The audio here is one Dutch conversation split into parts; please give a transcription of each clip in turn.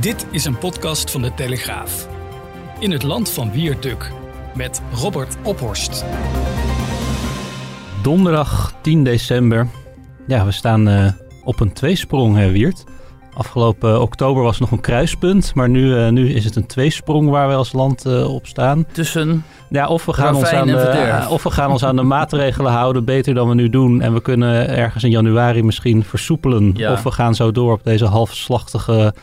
Dit is een podcast van de Telegraaf. In het land van Wierduk met Robert Ophorst. Donderdag 10 december. Ja, we staan uh, op een tweesprong, hè, Wiert. Afgelopen oktober was nog een kruispunt, maar nu, uh, nu is het een tweesprong waar we als land uh, op staan. Tussen ja, of we, gaan ons aan de, of we gaan ons aan de maatregelen houden, beter dan we nu doen. En we kunnen ergens in januari misschien versoepelen. Ja. Of we gaan zo door op deze halfslachtige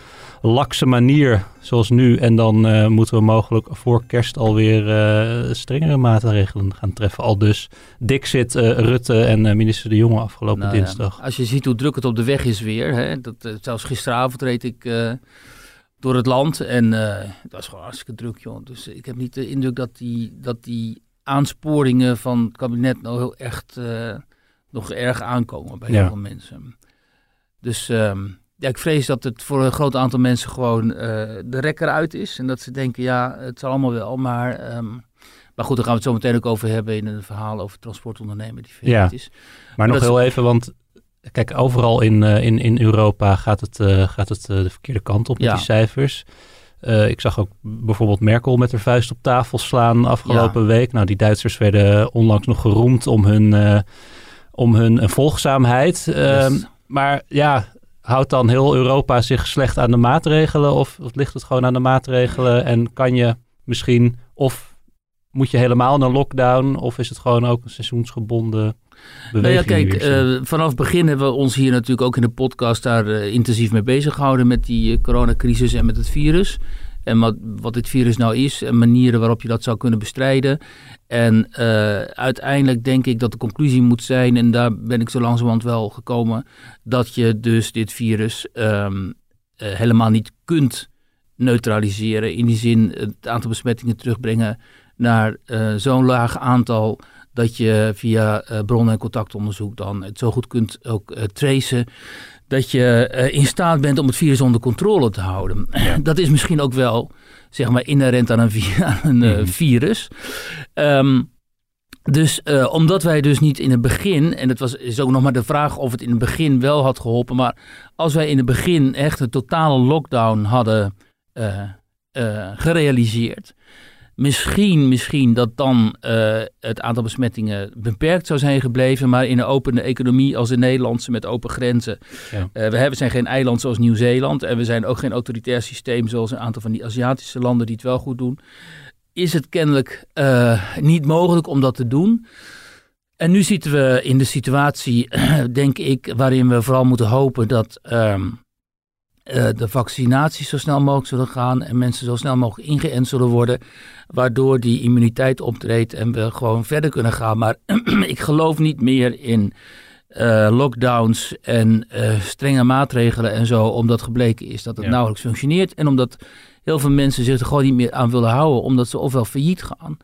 lakse manier zoals nu. En dan uh, moeten we mogelijk voor kerst alweer uh, strengere maatregelen gaan treffen. Al dus Dixit, uh, Rutte en minister De Jonge afgelopen nou, dinsdag. Ja. Als je ziet hoe druk het op de weg is weer. Hè, dat, zelfs gisteravond reed ik door het land en het was gewoon hartstikke druk. Joh. Dus ik heb niet de indruk dat die, dat die aansporingen van het kabinet nou heel echt nog erg aankomen bij ja. heel veel mensen. Dus... Um, ja, ik vrees dat het voor een groot aantal mensen gewoon uh, de rekker uit is. En dat ze denken, ja, het zal allemaal wel, maar... Um, maar goed, daar gaan we het zo meteen ook over hebben in een verhaal over transportondernemer die failliet ja. is. Maar, maar nog heel even, want kijk, overal in, uh, in, in Europa gaat het, uh, gaat het de verkeerde kant op met ja. die cijfers. ik zag ook bijvoorbeeld Merkel met haar vuist op tafel slaan afgelopen ja. week. Nou, die Duitsers werden onlangs nog geroemd om hun, om hun volgzaamheid. Yes. Ehm, maar ja, houdt dan heel Europa zich slecht aan de maatregelen? Of, of, ligt het gewoon aan de maatregelen? En kan je misschien, of moet je helemaal naar lockdown? Of is het gewoon ook een seizoensgebonden beweging? Nou ja, kijk, uh, vanaf het begin hebben we ons hier natuurlijk ook in de podcast daar uh, intensief mee bezig gehouden met die uh, coronacrisis en met het virus. En wat, wat dit virus nou is en manieren waarop je dat zou kunnen bestrijden. En uh, uiteindelijk denk ik dat de conclusie moet zijn, en daar ben ik zo langzamerhand wel gekomen, dat je dus dit virus um, uh, helemaal niet kunt neutraliseren. In die zin het aantal besmettingen terugbrengen naar uh, zo'n laag aantal dat je via bron- en contactonderzoek dan het zo goed kunt ook tracen dat je uh, in staat bent om het virus onder controle te houden. Ja. Dat is misschien ook wel, zeg maar, inherent aan een, aan een uh, mm. virus. Um, dus uh, omdat wij dus niet in het begin, en het was, is ook nog maar de vraag of het in het begin wel had geholpen, maar als wij in het begin echt een totale lockdown hadden gerealiseerd, Misschien, misschien dat dan uh, het aantal besmettingen beperkt zou zijn gebleven. Maar in een opene economie als de Nederlandse met open grenzen. Ja. Uh, we hebben, zijn geen eiland zoals Nieuw-Zeeland. En we zijn ook geen autoritair systeem zoals een aantal van die Aziatische landen die het wel goed doen. Is het kennelijk uh, niet mogelijk om dat te doen. En nu zitten we in de situatie, denk ik, waarin we vooral moeten hopen dat um, uh, de vaccinaties zo snel mogelijk zullen gaan en mensen zo snel mogelijk ingeënt zullen worden, waardoor die immuniteit optreedt en we gewoon verder kunnen gaan. Maar ik geloof niet meer in uh, lockdowns en uh, strenge maatregelen en zo, omdat gebleken is dat het ja. nauwelijks functioneert en omdat heel veel mensen zich er gewoon niet meer aan willen houden, omdat ze ofwel failliet gaan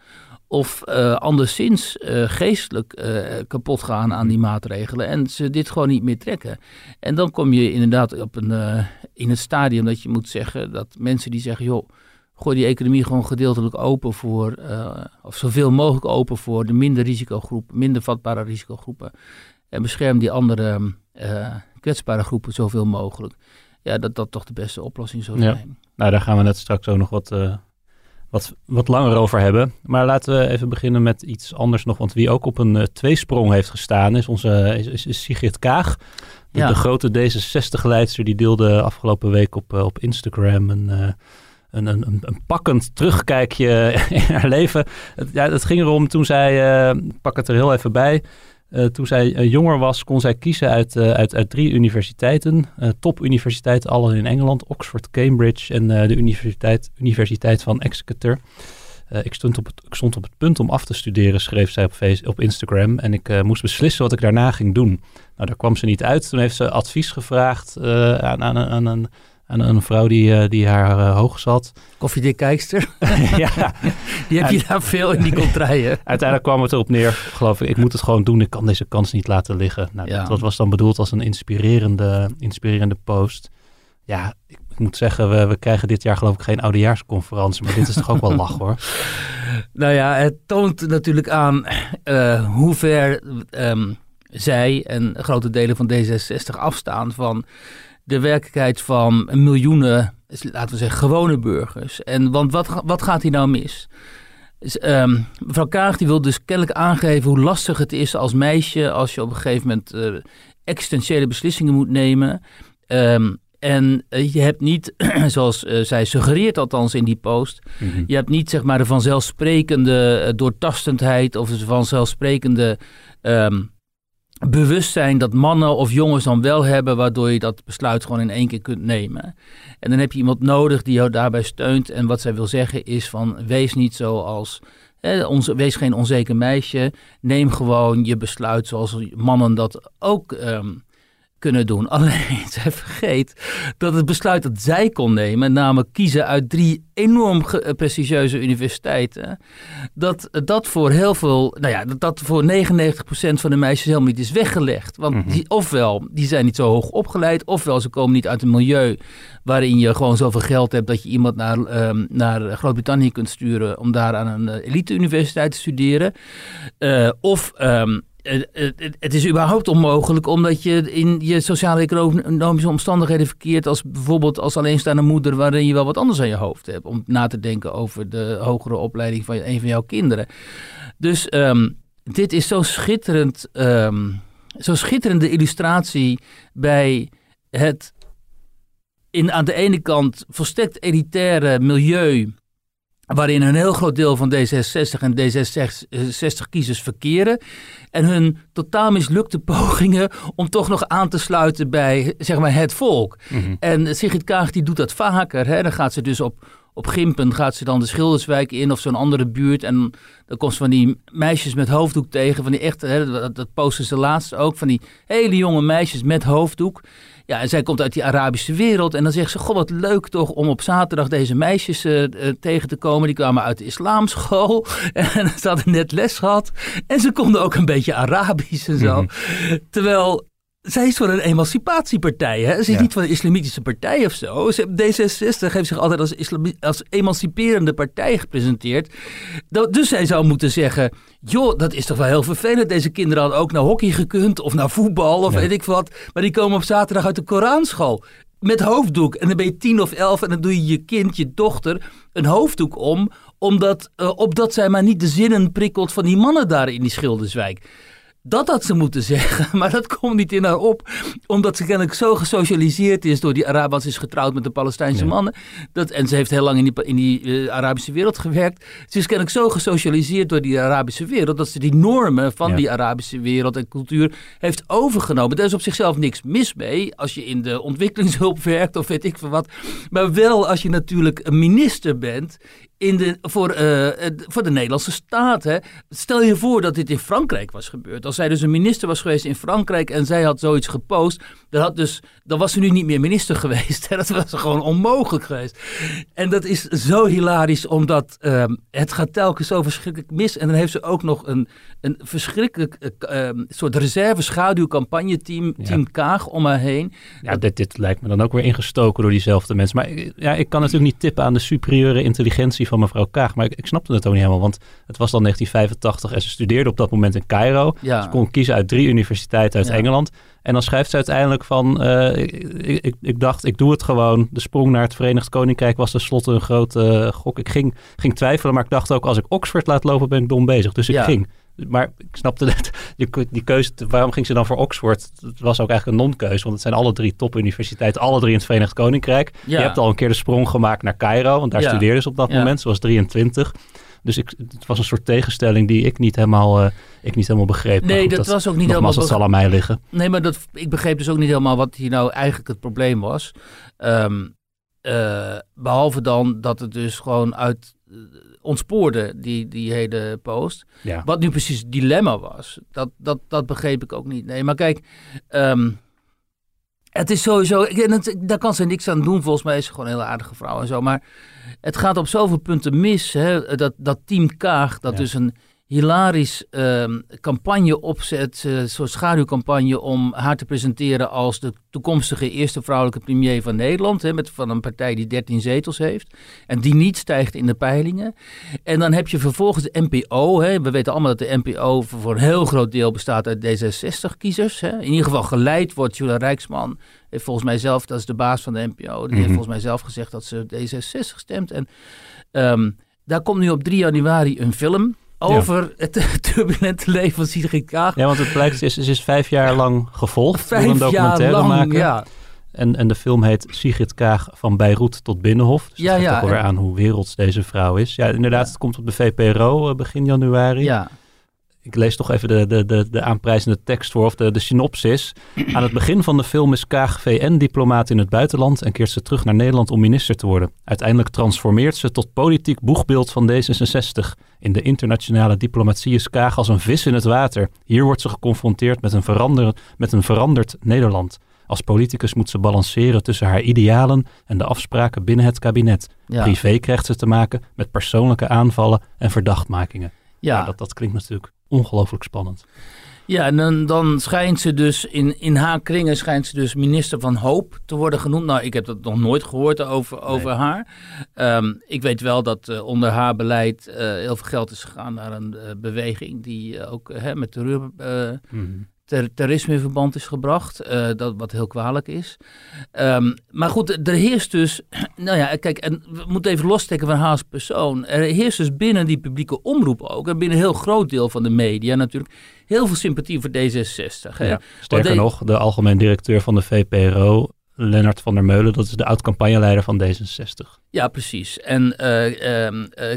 of uh, anderszins uh, geestelijk uh, kapot gaan aan die maatregelen en ze dit gewoon niet meer trekken. En dan kom je inderdaad op een, in het stadium dat je moet zeggen dat mensen die zeggen, joh, gooi die economie gewoon gedeeltelijk open voor, of zoveel mogelijk open voor de minder risicogroepen, minder vatbare risicogroepen. En bescherm die andere kwetsbare groepen zoveel mogelijk. Ja, dat dat toch de beste oplossing zou zijn. Ja. Nou, daar gaan we net straks ook nog wat wat, wat langer over hebben. Maar laten we even beginnen met iets anders nog. Want wie ook op een uh, tweesprong heeft gestaan is onze is, is Sigrid Kaag. De, ja. de grote D66-leidster die deelde afgelopen week op, uh, op Instagram een, uh, een, een, een, een, pakkend terugkijkje in haar leven. Het, ja, het ging erom toen zij, pak het er heel even bij... Uh, toen zij uh, jonger was, kon zij kiezen uit, uh, uit, uit drie universiteiten. topuniversiteiten, alle in Engeland. Oxford, Cambridge en de universiteit, universiteit van Exeter. ik, stond op het, ik stond op het punt om af te studeren, schreef zij op, face, op Instagram. En ik moest beslissen wat ik daarna ging doen. Nou, daar kwam ze niet uit. Toen heeft ze advies gevraagd aan, aan, aan, een aan een vrouw die, uh, die haar uh, hoog zat. Koffiedik kijkster. ja. Die heb je daar veel in die contraien. Uiteindelijk kwam het erop neer, geloof ik, ik moet het gewoon doen. Ik kan deze kans niet laten liggen. Nou, ja. dat, was dan bedoeld als een inspirerende, inspirerende post. Ja, ik, ik moet zeggen, we, we, krijgen dit jaar geloof ik geen oudejaarsconferentie. Maar dit is toch ook wel lach hoor. Nou ja, het toont natuurlijk aan uh, hoe ver um, zij en grote delen van D66 afstaan van de werkelijkheid van miljoenen, laten we zeggen, gewone burgers. En, want wat, wat gaat hier nou mis? um, mevrouw Kaag die wil dus kennelijk aangeven hoe lastig het is als meisje als je op een gegeven moment uh, existentiële beslissingen moet nemen. Um, en uh, je hebt niet, zoals uh, zij suggereert althans in die post, mm -hmm. je hebt niet zeg maar de vanzelfsprekende doortastendheid of de vanzelfsprekende um, bewustzijn dat mannen of jongens dan wel hebben, waardoor je dat besluit gewoon in één keer kunt nemen. En dan heb je iemand nodig die jou daarbij steunt. En wat zij wil zeggen is van wees niet zoals, onze, wees geen onzeker meisje. Neem gewoon je besluit zoals mannen dat ook um, kunnen doen. Alleen, zij vergeet dat het besluit dat zij kon nemen, namelijk kiezen uit drie enorm prestigieuze universiteiten, dat dat voor heel veel, nou ja, dat, dat voor 99% van de meisjes helemaal niet is weggelegd. Want mhm. die, ofwel, die zijn niet zo hoog opgeleid, ofwel ze komen niet uit een milieu waarin je gewoon zoveel geld hebt dat je iemand naar, um, naar Groot-Brittannië kunt sturen om daar aan een uh, elite-universiteit te studeren. Uh, of um, het is überhaupt onmogelijk omdat je in je sociaal-economische omstandigheden verkeert als bijvoorbeeld als alleenstaande moeder waarin je wel wat anders aan je hoofd hebt om na te denken over de hogere opleiding van een van jouw kinderen. Dus um, dit is zo schitterend, um, zo schitterende illustratie bij het in aan de ene kant volstrekt elitaire milieu waarin een heel groot deel van D66 en D66-kiezers verkeren. En hun totaal mislukte pogingen om toch nog aan te sluiten bij zeg maar, het volk. Mm En Sigrid Kaag die doet dat vaker. Hè? Dan gaat ze dus op, op Gimpen gaat ze dan de Schilderswijk in of zo'n andere buurt. En dan komt ze van die meisjes met hoofddoek tegen. Van die echte, hè, dat, dat posten ze laatst ook. Van die hele jonge meisjes met hoofddoek. Ja, en zij komt uit die Arabische wereld. En dan zegt ze: Goh, wat leuk toch om op zaterdag deze meisjes uh, tegen te komen. Die kwamen uit de islamschool. En ze hadden net les gehad. En ze konden ook een beetje Arabisch en zo. Mhm. Terwijl zij is voor een emancipatiepartij. Hè? Ze is niet van een islamitische partij of zo. D66 heeft zich altijd als, als emanciperende partij gepresenteerd. Dus zij zou moeten zeggen... joh, dat is toch wel heel vervelend. Deze kinderen hadden ook naar hockey gekund of naar voetbal of weet ik wat. Maar die komen op zaterdag uit de Koranschool. Met hoofddoek. En dan ben je tien of elf en dan doe je je kind, je dochter, een hoofddoek om. Omdat, uh, opdat zij maar niet de zinnen prikkelt van die mannen daar in die Schilderswijk. Dat had ze moeten zeggen, maar dat komt niet in haar op. Omdat ze kennelijk zo gesocialiseerd is door die Arabers is getrouwd met de Palestijnse mannen. Dat, en ze heeft heel lang in die, in die uh, Arabische wereld gewerkt. Ze is kennelijk zo gesocialiseerd door die Arabische wereld. dat ze die normen van die Arabische wereld en cultuur heeft overgenomen. Daar is op zichzelf niks mis mee. Als je in de ontwikkelingshulp werkt of weet ik veel wat. Maar wel als je natuurlijk een minister bent in de, voor, uh, voor de Nederlandse staat. Hè. Stel je voor dat dit in Frankrijk was gebeurd. Als zij dus een minister was geweest in Frankrijk en zij had zoiets gepost, dan, had dus, dan was ze nu niet meer minister geweest. Hè. Dat was gewoon onmogelijk geweest. En dat is zo hilarisch, omdat uh, het gaat telkens zo verschrikkelijk mis. En dan heeft ze ook nog een, een verschrikkelijk uh, soort reserve-schaduwcampagne, team, team Kaag, om haar heen. Ja, dit, dit lijkt me dan ook weer ingestoken door diezelfde mensen. Maar ja, ik kan natuurlijk niet tippen aan de superieure intelligentie van mevrouw Kaag. Maar ik, ik snapte het ook niet helemaal, want het was dan 1985 en ze studeerde op dat moment in Cairo. Ja. Ze kon kiezen uit drie universiteiten uit Engeland. En dan schrijft ze uiteindelijk van, uh, ik, ik, ik, dacht, ik doe het gewoon. De sprong naar het Verenigd Koninkrijk was tenslotte een grote gok. Ik ging, ging twijfelen, maar ik dacht ook, als ik Oxford laat lopen, ben ik dom bezig. Dus ik ging. Maar ik snapte net, die, die keuze, waarom ging ze dan voor Oxford? Het was ook eigenlijk een non-keuze, want het zijn alle drie topuniversiteiten, alle drie in het Verenigd Koninkrijk. Je hebt al een keer de sprong gemaakt naar Cairo, want daar ja. studeerde ze op dat moment, ze was 23. Dus ik, het was een soort tegenstelling die ik niet helemaal, uh, ik niet helemaal begreep. Nee, dat, dat, was ook niet helemaal... het zal aan mij liggen. Nee, maar dat, ik begreep dus ook niet helemaal wat hier nou eigenlijk het probleem was. Um, uh, behalve dan dat het dus gewoon uit ontspoorde, die, die hele post. Ja. Wat nu precies het dilemma was, dat, dat, dat begreep ik ook niet. Nee, maar kijk, um, het is sowieso, het, daar kan ze niks aan doen. Volgens mij is ze gewoon een hele aardige vrouw en zo. Maar het gaat op zoveel punten mis. Hè? Dat, dat Team Kaag, dat dus een hilarisch uh, campagne opzet, een soort schaduwcampagne om haar te presenteren als de toekomstige eerste vrouwelijke premier van Nederland, hè, met, van een partij die 13 zetels heeft en die niet stijgt in de peilingen. En dan heb je vervolgens de NPO, hè, we weten allemaal dat de NPO voor een heel groot deel bestaat uit D66-kiezers. In ieder geval geleid wordt Julia Rijksman, heeft volgens mij zelf, dat is de baas van de NPO, die heeft mhm. volgens mij zelf gezegd dat ze D66 stemt. En um, daar komt nu op 3 januari een film over het turbulente leven van Sigrid Kaag. Ja, want het blijkt, ze is, is vijf jaar lang gevolgd vijf door een documentaire lang, maken. Ja. En, en de film heet Sigrid Kaag van Beirut tot Binnenhof. Dus ja, dat ja, ook alweer aan hoe werelds deze vrouw is. Ja, inderdaad, het komt op de VPRO uh, begin januari. Ja ik lees toch even de, de, de, de aanprijzende tekst voor, of de, de synopsis. Aan het begin van de film is Kaag VN-diplomaat in het buitenland en keert ze terug naar Nederland om minister te worden. Uiteindelijk transformeert ze tot politiek boegbeeld van D66. In de internationale diplomatie is Kaag als een vis in het water. Hier wordt ze geconfronteerd met een, verander, met een veranderd Nederland. Als politicus moet ze balanceren tussen haar idealen en de afspraken binnen het kabinet. Privé krijgt ze te maken met persoonlijke aanvallen en verdachtmakingen. Ja, ja dat, dat klinkt natuurlijk ongelooflijk spannend. Ja, en dan, dan, schijnt ze dus in, in haar kringen schijnt ze dus minister van hoop te worden genoemd. Nou, ik heb dat nog nooit gehoord over, over haar. Ehm, ik weet wel dat uh, onder haar beleid uh, heel veel geld is gegaan naar een uh, beweging die ook met terreur mm ter, terrorisme in verband is gebracht. Uh, dat, wat heel kwalijk is. Um, maar goed, er heerst dus. Nou ja, kijk, en we moeten even lossteken van Haas persoon. Er heerst dus binnen die publieke omroep ook. En binnen een heel groot deel van de media natuurlijk. Heel veel sympathie voor D66. Hè? Ja, sterker nog, de algemeen directeur van de VPRO. Lennart van der Meulen, dat is de oud-campagneleider van D66. Ja, precies. En uh,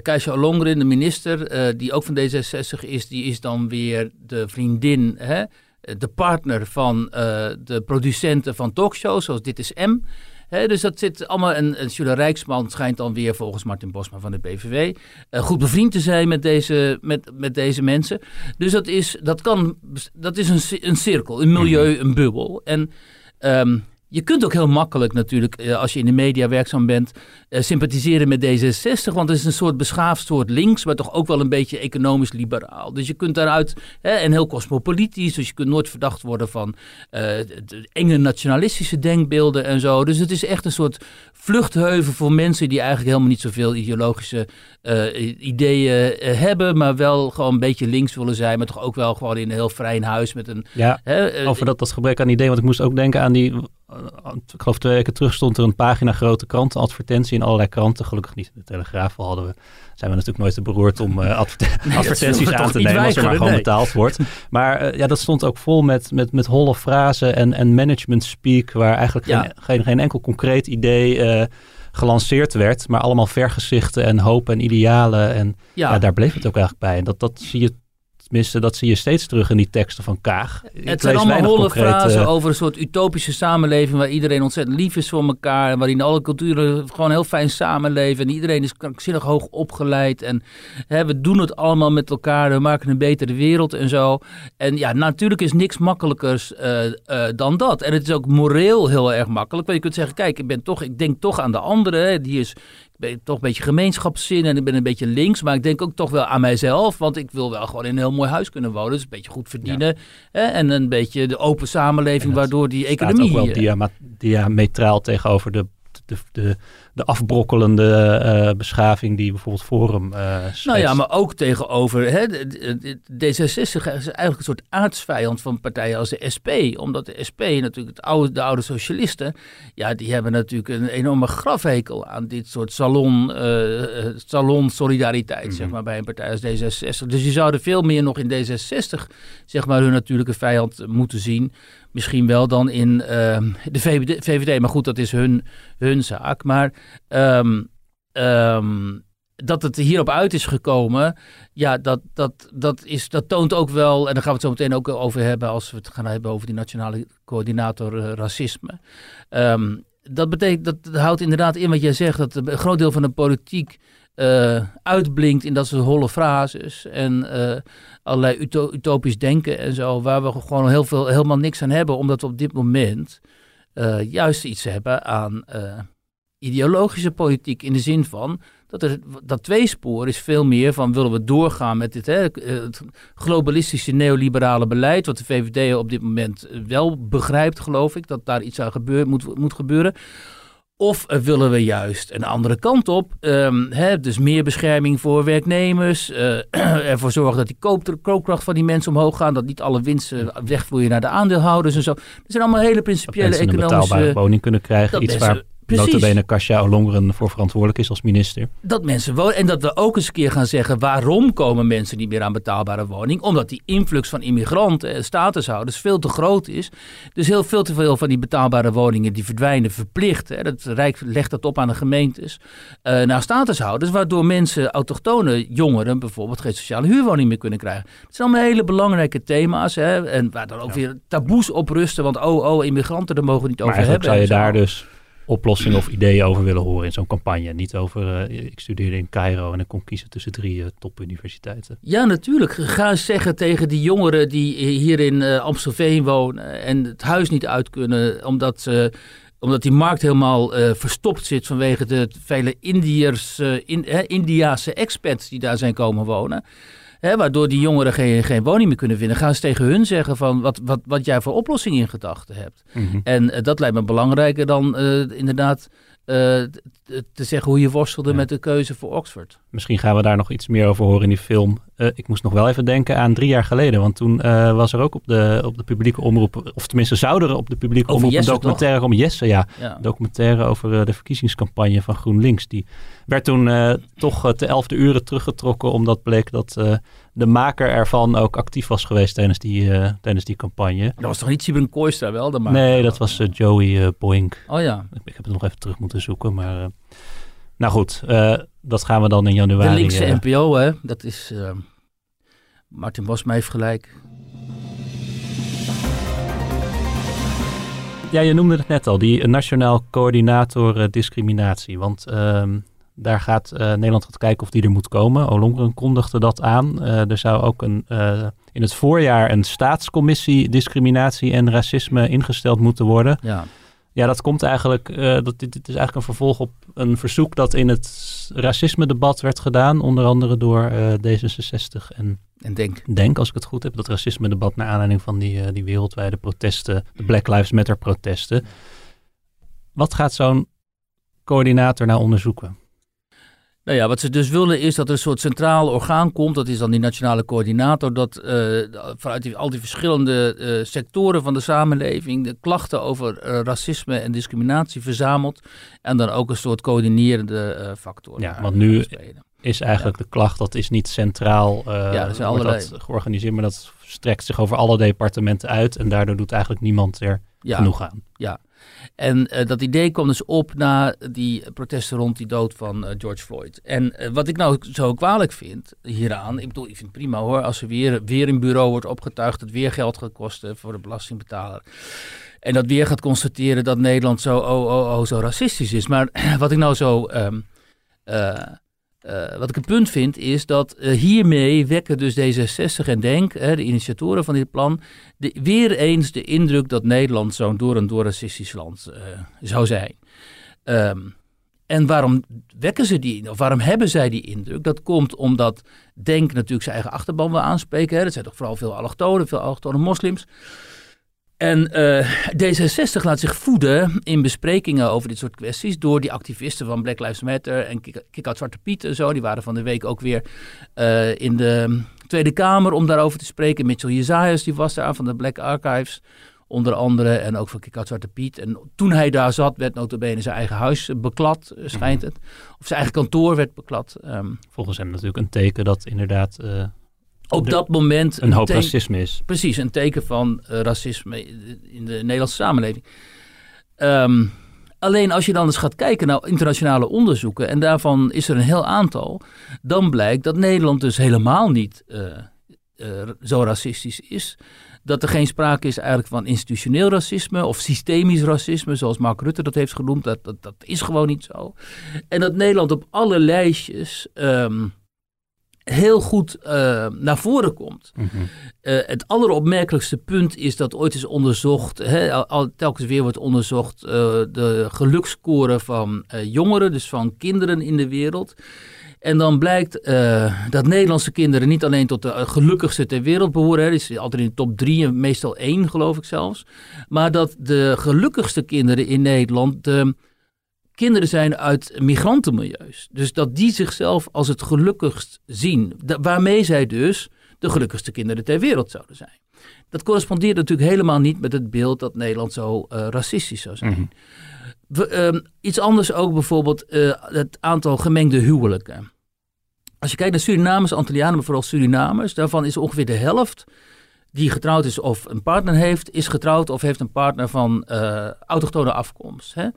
uh, Olongren, de minister, uh, die ook van D66 is, die is dan weer de vriendin hè, de partner van uh, de producenten van talkshows, zoals Dit is M. dus dat zit allemaal. En, en Julia Rijksman schijnt dan weer, volgens Martin Bosma van de PVV, uh, eh, goed bevriend te zijn met deze, met, met deze mensen. Dus dat is, dat kan, dat is een, een cirkel, een milieu, mhm. een bubbel. En um, je kunt ook heel makkelijk natuurlijk, eh, als je in de media werkzaam bent, eh, sympathiseren met D66. Want het is een soort beschaafd soort links, maar toch ook wel een beetje economisch liberaal. Dus je kunt daaruit, en heel cosmopolitisch, dus je kunt nooit verdacht worden van uh, enge nationalistische denkbeelden en zo. Dus het is echt een soort vluchtheuvel voor mensen die eigenlijk helemaal niet zoveel ideologische ideeën hebben, maar wel gewoon een beetje links willen zijn, maar toch ook wel gewoon in een heel vrij huis met een... Ja, over dat, dat gebrek aan idee, want ik moest ook denken aan die ik geloof twee weken terug stond er een pagina grote krantenadvertentie in allerlei kranten. Gelukkig niet in de Telegraaf hadden we, zijn we natuurlijk nooit te beroerd om uh, advertenties aan te nemen als er maar gewoon betaald wordt. Maar uh, ja, dat stond ook vol met, met, met holle frazen en, en management speak waar eigenlijk geen, geen, geen enkel concreet idee uh, gelanceerd werd, maar allemaal vergezichten en hoop en idealen. En ja. ja. daar bleef het ook eigenlijk bij. En dat, dat zie je Tenminste, dat zie je steeds terug in die teksten van Kaag. het zijn allemaal holle frasen over een soort utopische samenleving... waar iedereen ontzettend lief is voor elkaar... en waarin alle culturen gewoon heel fijn samenleven... en iedereen is krankzinnig hoog opgeleid... en hè, we doen het allemaal met elkaar... we maken een betere wereld en zo. En ja, natuurlijk is niks makkelijkers uh, uh, dan dat. En het is ook moreel heel erg makkelijk. Want je kunt zeggen, kijk, ik, ben toch, ik denk toch aan de anderen. Die is ben toch een beetje gemeenschapszin en ik ben een beetje links. Maar ik denk ook toch wel aan mijzelf. Want ik wil wel gewoon in een heel mooi huis kunnen wonen. Dus een beetje goed verdienen. Hè, en een beetje de open samenleving waardoor die economie... Staat ook wel diametraal tegenover de, de, de de afbrokkelende uh, beschaving die bijvoorbeeld Forum uh, Nou ja, maar ook tegenover... Hè, D66 is eigenlijk een soort aardsvijand van partijen als de SP. Omdat de SP natuurlijk, het oude, de oude socialisten... Ja, die hebben natuurlijk een enorme grafhekel aan dit soort salon, uh, salon solidariteit, zeg mhm. maar, bij een partij als D66. Dus je zou er veel meer nog in D66, zeg maar, hun natuurlijke vijand moeten zien misschien wel dan in uh, de VVD, VVD. Maar goed, dat is hun, hun zaak. Maar um, um, dat het hierop uit is gekomen, ja, dat, dat, dat, is, dat toont ook wel, en daar gaan we het zo meteen ook over hebben als we het gaan hebben over die nationale coördinator uh, racisme. Dat betekent, dat houdt inderdaad in wat jij zegt, dat een groot deel van de politiek uitblinkt in dat soort holle frases en allerlei utopisch denken en zo, waar we gewoon heel veel, helemaal niks aan hebben, omdat we op dit moment juist iets hebben aan ideologische politiek in de zin van dat er, dat tweespoor is veel meer van willen we doorgaan met dit hè, het globalistische neoliberale beleid, wat de VVD op dit moment wel begrijpt, geloof ik, dat daar iets aan gebeur, moet, moet gebeuren. Of willen we juist een andere kant op? Um, hè, dus meer bescherming voor werknemers. Uh, ervoor zorgen dat die koop, koopkracht van die mensen omhoog gaat. Dat niet alle winsten wegvloeien naar de aandeelhouders en zo. Dat zijn allemaal hele principiële economische... een betaalbare woning kunnen krijgen. Iets waar. Notabene Kasia Olongeren voor verantwoordelijk is als minister. Dat mensen wonen. En dat we ook eens een keer gaan zeggen... waarom komen mensen niet meer aan betaalbare woning? Omdat die influx van immigranten en statushouders veel te groot is. Dus heel veel te veel van die betaalbare woningen... die verdwijnen verplicht. Hè. Het Rijk legt dat op aan de gemeentes. Uh, naar statushouders. Waardoor mensen, autochtone jongeren... bijvoorbeeld geen sociale huurwoning meer kunnen krijgen. Dat zijn allemaal hele belangrijke thema's. Hè. En waar dan ook weer taboes op rusten. Want oh, oh, immigranten, daar mogen we niet over maar hebben. zou je daar dus oplossingen of ideeën over willen horen in zo'n campagne. Niet over, uh, ik studeerde in Cairo en ik kon kiezen tussen drie uh, topuniversiteiten. Ja, natuurlijk. Ga eens zeggen tegen die jongeren die hier in uh, Amstelveen wonen en het huis niet uit kunnen omdat omdat die markt helemaal verstopt zit vanwege de vele Indiërs, in, Indiaanse expats die daar zijn komen wonen. Hè, waardoor die jongeren geen, geen woning meer kunnen vinden. Gaan ze tegen hun zeggen van wat, wat, wat jij voor oplossing in gedachten hebt. Mhm. En uh, dat lijkt me belangrijker dan uh, inderdaad uh, te zeggen hoe je worstelde ja. met de keuze voor Oxford. Misschien gaan we daar nog iets meer over horen in die film. Uh, ik moest nog wel even denken aan drie jaar geleden. Want toen uh, was er ook op de, op de publieke omroep, of tenminste zouden er op de publieke over omroep Jesse, een documentaire toch? om Jesse, ja, ja. documentaire over de verkiezingscampagne van GroenLinks. Die werd toen toch te elfde uren teruggetrokken, omdat bleek dat de maker ervan ook actief was geweest tijdens die, tijdens die campagne. Dat was toch niet Sibren Kooistra wel? De maker? Nee, dat was Joey Boink. Oh ja. Ik, ik heb het nog even terug moeten zoeken, maar... Nou goed, uh, dat gaan we dan in januari. De linkse uh, NPO, hè? Dat is. Uh, Martin Bosma heeft gelijk. Ja, je noemde het net al, die Nationaal Coördinator Discriminatie. Want ehm, daar gaat Nederland gaat kijken of die er moet komen. Olongren kondigde dat aan. er zou ook een, in het voorjaar een staatscommissie discriminatie en racisme ingesteld moeten worden. Ja. Ja, dat komt eigenlijk, uh, dat, dit, dit, is eigenlijk een vervolg op een verzoek dat in het racisme-debat werd gedaan, onder andere door uh, D66 en, en Denk. Denk, als ik het goed heb, dat racisme-debat naar aanleiding van die, uh, die wereldwijde protesten, de Black Lives Matter protesten. Wat gaat zo'n coördinator nou onderzoeken? Nou ja, wat ze dus willen is dat er een soort centraal orgaan komt. Dat is dan die nationale coördinator. Dat uh, vanuit die, al die verschillende uh, sectoren van de samenleving de klachten over uh, racisme en discriminatie verzamelt. En dan ook een soort coördinerende factor. Ja, want nu is eigenlijk de klacht, dat is niet centraal ja, zijn allerlei... dat georganiseerd, maar dat strekt zich over alle departementen uit. En daardoor doet eigenlijk niemand er ja, genoeg aan. Ja, en uh, dat idee kwam dus op na die protesten rond die dood van uh, George Floyd. En uh, wat ik nou zo kwalijk vind hieraan, ik bedoel, ik vind het prima hoor, als er weer, weer een bureau wordt opgetuigd, dat weer geld gaat kosten voor de belastingbetaler. En dat weer gaat constateren dat Nederland zo, oh, oh, oh, zo racistisch is. Maar wat ik nou zo um, uh, wat ik een punt vind is dat uh, hiermee wekken dus D66 en Denk, hè, de initiatoren van dit plan, weer eens de indruk dat Nederland zo'n door en door racistisch land uh, zou zijn. Um, en waarom wekken ze die, of waarom hebben zij die indruk? Dat komt omdat Denk natuurlijk zijn eigen achterban wil aanspreken. Hè. Dat zijn toch vooral veel allochtonen, veel allochtone moslims. En uh, D66 laat zich voeden in besprekingen over dit soort kwesties door die activisten van Black Lives Matter en Kick Out Zwarte Piet en zo. Die waren van de week ook weer uh, in de Tweede Kamer om daarover te spreken. Mitchell Jezajas die was daar van de Black Archives onder andere en ook van Kick Out Zwarte Piet. En toen hij daar zat werd notabene zijn eigen huis beklad, eh, schijnt mhm. het. Of zijn eigen kantoor werd beklad. Um, Volgens hem natuurlijk een teken dat inderdaad... Uh op dat moment... Een hoop racisme is. Precies, een teken van uh, racisme in de Nederlandse samenleving. Um, alleen als je dan eens gaat kijken naar internationale onderzoeken... en daarvan is er een heel aantal... dan blijkt dat Nederland dus helemaal niet uh, uh, zo racistisch is. dat er geen sprake is eigenlijk van institutioneel racisme of systemisch racisme, zoals Mark Rutte dat heeft genoemd. Dat, dat, dat is gewoon niet zo. En dat Nederland op alle lijstjes ehm, heel goed uh, naar voren komt. Mm -hmm. uh, het alleropmerkelijkste punt is dat ooit is onderzocht, hè, al, telkens weer wordt onderzocht, uh, de geluksscore van jongeren, dus van kinderen in de wereld. En dan blijkt dat Nederlandse kinderen niet alleen tot de gelukkigste ter wereld behoren, hè, is altijd in de top drie en meestal één geloof ik zelfs, maar dat de gelukkigste kinderen in Nederland kinderen zijn uit migrantenmilieus. Dus dat die zichzelf als het gelukkigst zien. waarmee zij dus de gelukkigste kinderen ter wereld zouden zijn. Dat correspondeert natuurlijk helemaal niet met het beeld dat Nederland zo uh, racistisch zou zijn. Mm We, um, iets anders ook bijvoorbeeld uh, het aantal gemengde huwelijken. Als je kijkt naar Surinamers, Antillianen, maar vooral Surinamers, daarvan is ongeveer de helft die getrouwd is of een partner heeft, is getrouwd of heeft een partner van uh, autochtone afkomst. Hè?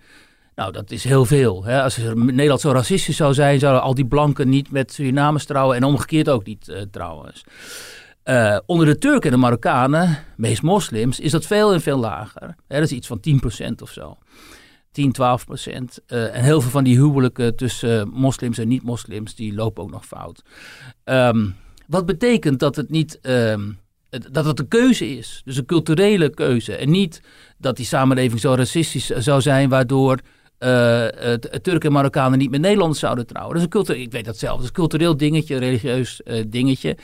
Nou, dat is heel veel. Hè? Als Nederland zo racistisch zou zijn, zouden al die blanken niet met Surinamers trouwen en omgekeerd ook niet uh, trouwens. Uh, onder de Turken en de Marokkanen, meest moslims, is dat veel en veel lager. Dat is iets van 10% of zo. 10, 12 procent. Uh, en heel veel van die huwelijken tussen moslims en niet-moslims, die lopen ook nog fout. Um, wat betekent dat het niet... Um, dat het een keuze is. Dus een culturele keuze. En niet dat die samenleving zo racistisch zou zijn, waardoor uh, Turken en Marokkanen niet met Nederlanders zouden trouwen. Dat is een cultureel, ik weet dat zelf, dat is cultureel dingetje, een religieus uh, dingetje.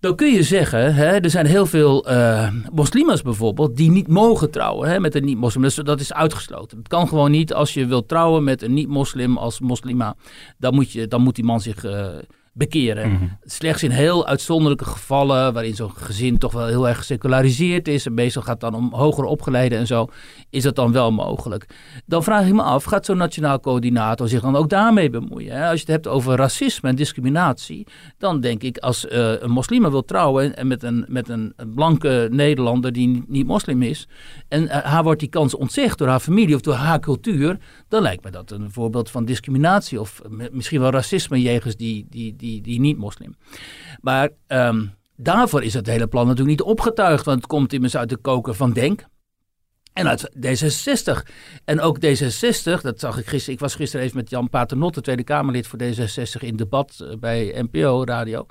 Dan kun je zeggen, hè, er zijn heel veel uh, moslims bijvoorbeeld die niet mogen trouwen hè, met een niet-moslim. Dat is uitgesloten. Het kan gewoon niet als je wilt trouwen met een niet-moslim als moslima. Dan moet, je, dan moet die man zich bekeren. Mm -hmm. Slechts in heel uitzonderlijke gevallen, waarin zo'n gezin toch wel heel erg geseculariseerd is, en meestal gaat het dan om hoger opgeleiden en zo, is dat dan wel mogelijk. Dan vraag ik me af, gaat zo'n nationaal coördinator zich dan ook daarmee bemoeien? Hè? Als je het hebt over racisme en discriminatie, dan denk ik, als uh, een moslim wil trouwen en met een, met een blanke Nederlander die niet, niet moslim is, en uh, haar wordt die kans ontzegd door haar familie of door haar cultuur, dan lijkt me dat een voorbeeld van discriminatie of misschien wel racisme jegens die, die, die, die niet-moslim. Maar um, daarvoor is het hele plan natuurlijk niet opgetuigd, want het komt immers uit de koker van Denk. En uit D66. En ook D66, dat zag ik gisteren. Ik was gisteren even met Jan Paternotte, Tweede Kamerlid voor D66, in debat bij NPO Radio.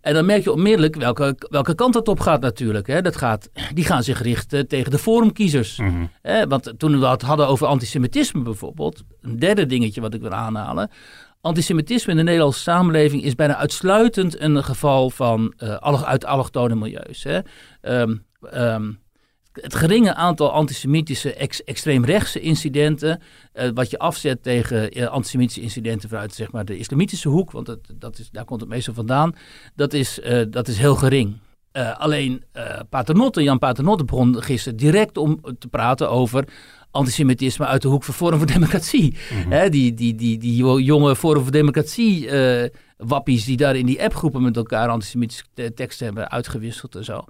En dan merk je onmiddellijk welke, welke kant het op gaat natuurlijk. Hè. Dat gaat, die gaan zich richten tegen de forumkiezers. Mm -hmm. hè, want toen we het hadden over antisemitisme bijvoorbeeld, een derde dingetje wat ik wil aanhalen. Antisemitisme in de Nederlandse samenleving is bijna uitsluitend een geval van uh, uit allochtone milieus. Hè. Um, um, het geringe aantal antisemitische ex extreemrechtse incidenten, uh, wat je afzet tegen uh, antisemitische incidenten vanuit zeg maar, de islamitische hoek, want dat, dat is, daar komt het meestal vandaan, dat is, dat is heel gering. alleen Paternotte, Jan Paternotte begon gisteren direct om te praten over antisemitisme uit de hoek van Forum voor Democratie. Mm -hmm. Hè, die, die, die, die jonge Forum voor Democratie wappies die daar in die appgroepen met elkaar antisemitische teksten hebben uitgewisseld en zo.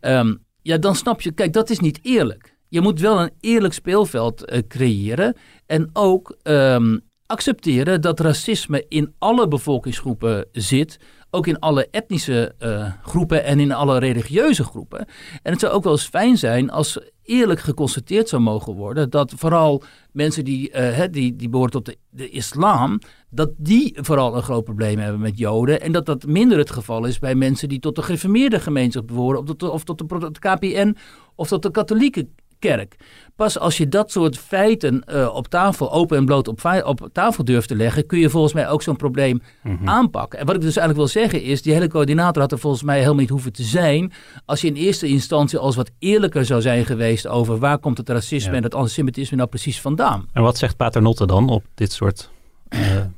Um, ja, dan snap je, kijk, dat is niet eerlijk. Je moet wel een eerlijk speelveld uh, creëren en ook um, accepteren dat racisme in alle bevolkingsgroepen zit, ook in alle etnische uh, groepen en in alle religieuze groepen. En het zou ook wel eens fijn zijn als eerlijk geconstateerd zou mogen worden dat vooral mensen die, uh, die, die behoren tot de, de, islam, dat die vooral een groot probleem hebben met Joden. En dat dat minder het geval is bij mensen die tot de gereformeerde gemeenschap behoren, of tot de, of tot de KPN of tot de katholieke kerk. Pas als je dat soort feiten uh, op tafel, open en bloot op, op, tafel durft te leggen, kun je volgens mij ook zo'n probleem mm -hmm. aanpakken. En wat ik dus eigenlijk wil zeggen is, die hele coördinator had er volgens mij helemaal niet hoeven te zijn, als je in eerste instantie als wat eerlijker zou zijn geweest over waar komt het racisme ja. en het antisemitisme nou precies vandaan. En wat zegt Paternotte dan op dit soort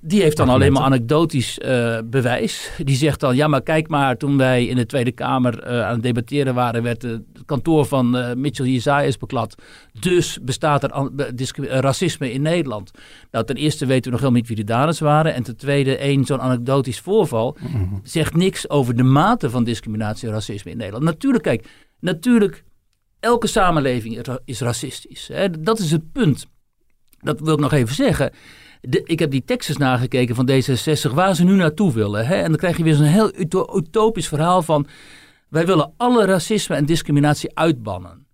die heeft dan alleen maar anekdotisch uh, bewijs. Die zegt dan, ja maar kijk maar, toen wij in de Tweede Kamer uh, aan het debatteren waren, werd het kantoor van Mitchell Jezajas beklad. Dus bestaat er racisme in Nederland. Nou, ten eerste weten we nog helemaal niet wie de daders waren. En ten tweede, één zo'n anekdotisch voorval mm -hmm. zegt niks over de mate van discriminatie en racisme in Nederland. Natuurlijk, kijk, natuurlijk, elke samenleving is racistisch. Hè? Dat is het punt. Dat wil ik nog even zeggen de, ik heb die teksten nagekeken van D66, waar ze nu naartoe willen. Hè? En dan krijg je weer zo'n heel utopisch verhaal van... wij willen alle racisme en discriminatie uitbannen.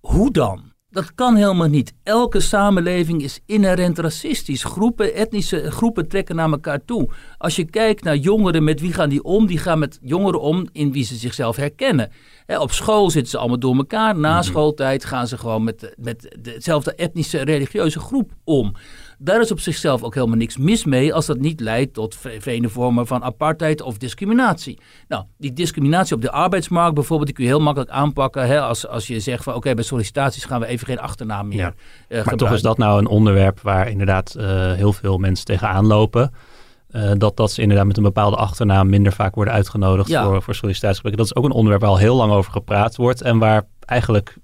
Hoe dan? Dat kan helemaal niet. Elke samenleving is inherent racistisch. Groepen, etnische groepen trekken naar elkaar toe. Als je kijkt naar jongeren, met wie gaan die om? Die gaan met jongeren om in wie ze zichzelf herkennen. op school zitten ze allemaal door elkaar. Na mhm. schooltijd gaan ze gewoon met, met dezelfde etnische religieuze groep om. Daar is op zichzelf ook helemaal niks mis mee als dat niet leidt tot vreemde vormen van apartheid of discriminatie. Nou, die discriminatie op de arbeidsmarkt bijvoorbeeld, die kun je heel makkelijk aanpakken hè, als, als je zegt van oké, bij sollicitaties gaan we even geen achternaam meer ja. uh, maar toch is dat nou een onderwerp waar inderdaad uh, heel veel mensen tegenaan lopen. Uh, dat, dat ze inderdaad met een bepaalde achternaam minder vaak worden uitgenodigd voor, voor sollicitatiegesprekken. Dat is ook een onderwerp waar al heel lang over gepraat wordt en waar eigenlijk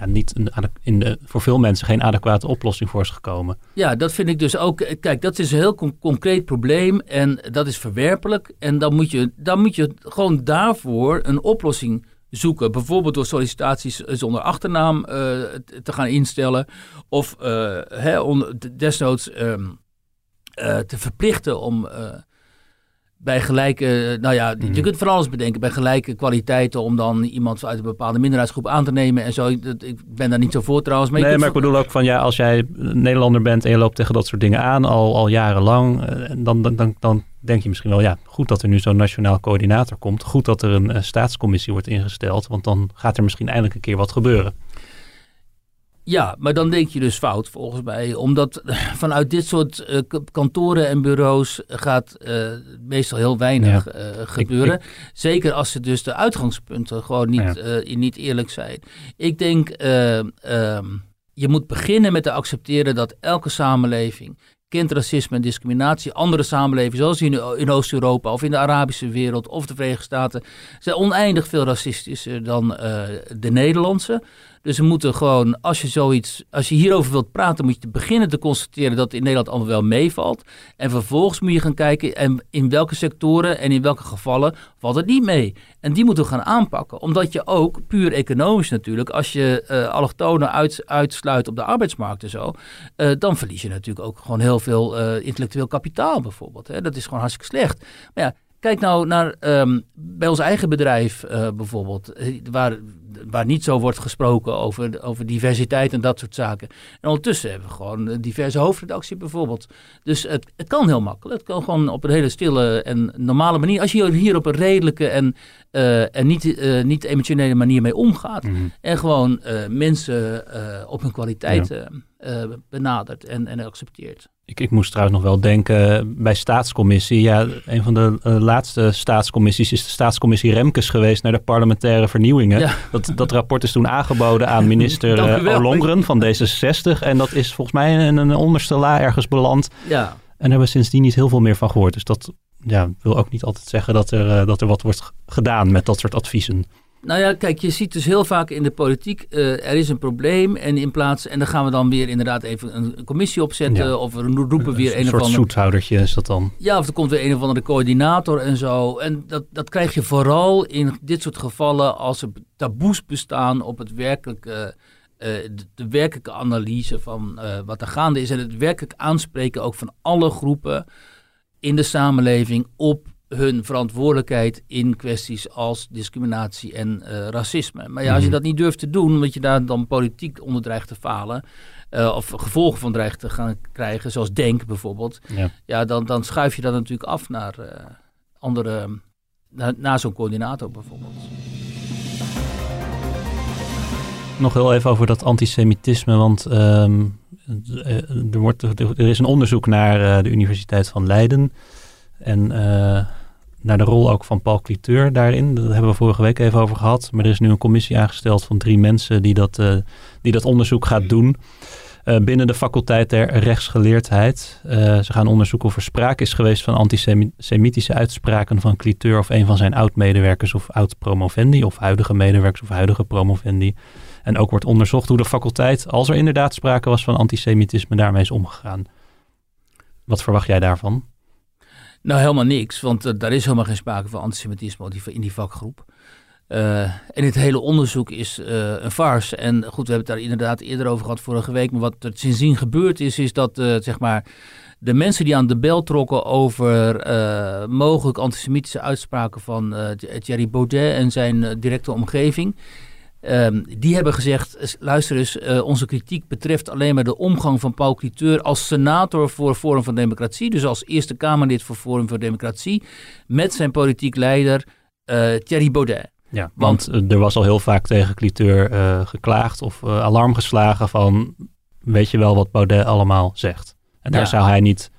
ja, niet een, in de, voor veel mensen geen adequate oplossing voor is gekomen. Ja, dat vind ik dus ook. Kijk, dat is een heel concreet probleem en dat is verwerpelijk. En dan moet je, dan moet je gewoon daarvoor een oplossing zoeken. Bijvoorbeeld door sollicitaties zonder achternaam uh, te gaan instellen. Of uh, hè, desnoods uh, te verplichten om bij gelijke, nou ja, je mhm. kunt van alles bedenken. Bij gelijke kwaliteiten om dan iemand uit een bepaalde minderheidsgroep aan te nemen en zo. Ik ben daar niet zo voor trouwens. Maar nee, maar ik bedoel ook van ja, als jij Nederlander bent en je loopt tegen dat soort dingen aan al, al jarenlang, eh, dan, dan, dan, dan denk je misschien wel, ja, goed dat er nu zo'n nationaal coördinator komt. Goed dat er een, een staatscommissie wordt ingesteld, want dan gaat er misschien eindelijk een keer wat gebeuren. Ja, maar dan denk je dus fout volgens mij. Omdat vanuit dit soort uh, kantoren en bureaus gaat uh, meestal heel weinig uh, gebeuren. Zeker als ze dus de uitgangspunten gewoon niet, ja. niet eerlijk zijn. Ik denk, ehm, je moet beginnen met te accepteren dat elke samenleving kent racisme en discriminatie. Andere samenlevingen, zoals in, in Oost-Europa of in de Arabische wereld of de Verenigde Staten, zijn oneindig veel racistischer dan de Nederlandse. Dus we moeten gewoon, als je zoiets, als je hierover wilt praten, moet je beginnen te constateren dat het in Nederland allemaal wel meevalt. En vervolgens moet je gaan kijken en in welke sectoren en in welke gevallen valt het niet mee. En die moeten we gaan aanpakken. Omdat je ook, puur economisch natuurlijk, als je uh, allochtonen uit, uitsluit op de arbeidsmarkt en zo, uh, dan verlies je natuurlijk ook gewoon heel veel uh, intellectueel kapitaal bijvoorbeeld. Hè. Dat is gewoon hartstikke slecht. Maar ja, Kijk nou naar um, bij ons eigen bedrijf bijvoorbeeld, waar waar niet zo wordt gesproken over, over diversiteit en dat soort zaken. En ondertussen hebben we gewoon een diverse hoofdredactie bijvoorbeeld. Dus het, het kan heel makkelijk. Het kan gewoon op een hele stille en normale manier. Als je hier op een redelijke en, uh, en niet, uh, niet emotionele manier mee omgaat. Mhm. En gewoon mensen op hun kwaliteit ja. benadert en, en accepteert. Ik, ik moest trouwens nog wel denken bij staatscommissie. Ja, een van de uh, laatste staatscommissies is de staatscommissie Remkes geweest naar de parlementaire vernieuwingen. Dat, dat rapport is toen aangeboden aan minister uh, Ollongren van D66. En dat is volgens mij in een onderste la ergens beland. Ja. En hebben we sindsdien niet heel veel meer van gehoord. Dus dat ja, wil ook niet altijd zeggen dat er, uh, dat er wat wordt gedaan met dat soort adviezen. Nou ja, kijk, je ziet dus heel vaak in de politiek, uh, er is een probleem en in plaats, en dan gaan we dan weer inderdaad even een commissie opzetten of we roepen weer een, een of ander... zoethoudertje is dat dan? Ja, of er komt weer een of andere coördinator en zo. En dat, dat krijg je vooral in dit soort gevallen als er taboes bestaan op het werkelijke... Uh, de, de, werkelijke analyse van uh, wat er gaande is en het werkelijk aanspreken ook van alle groepen in de samenleving op hun verantwoordelijkheid in kwesties als discriminatie en uh, racisme. Maar ja, als je mhm. dat niet durft te doen, omdat je daar dan politiek onder dreigt te falen, uh, of gevolgen van dreigt te gaan krijgen, zoals Denk bijvoorbeeld, ja, ja dan, dan schuif je dat natuurlijk af naar uh, andere, naar, naar zo'n coördinator bijvoorbeeld. Nog heel even over dat antisemitisme, want um, er, wordt, er is een onderzoek naar de Universiteit van Leiden. En naar de rol ook van Paul Cliteur daarin. Dat hebben we vorige week even over gehad. Maar er is nu een commissie aangesteld van drie mensen die dat, uh, die dat onderzoek gaat doen. Uh, binnen de faculteit der rechtsgeleerdheid. Uh, ze gaan onderzoeken of er sprake is geweest van antisemitische uitspraken van Cliteur of een van zijn oud-medewerkers of oud-promovendi of huidige medewerkers of huidige promovendi. En ook wordt onderzocht hoe de faculteit, als er inderdaad sprake was van antisemitisme, daarmee is omgegaan. Wat verwacht jij daarvan? Nou, helemaal niks, want uh, daar is helemaal geen sprake van antisemitisme in die vakgroep. en het hele onderzoek is een farce. En goed, we hebben het daar inderdaad eerder over gehad vorige week. Maar wat er sindsdien gebeurd is, is dat zeg maar de mensen die aan de bel trokken over mogelijk antisemitische uitspraken van Thierry Baudet en zijn directe omgeving. Um, die hebben gezegd, luister eens, onze kritiek betreft alleen maar de omgang van Paul Cliteur als senator voor Forum voor Democratie, dus als Eerste Kamerlid voor Forum voor Democratie, met zijn politiek leider Thierry Baudet. Ja, want, want er was al heel vaak tegen Cliteur geklaagd of alarm geslagen van, weet je wel wat Baudet allemaal zegt? En daar zou hij niet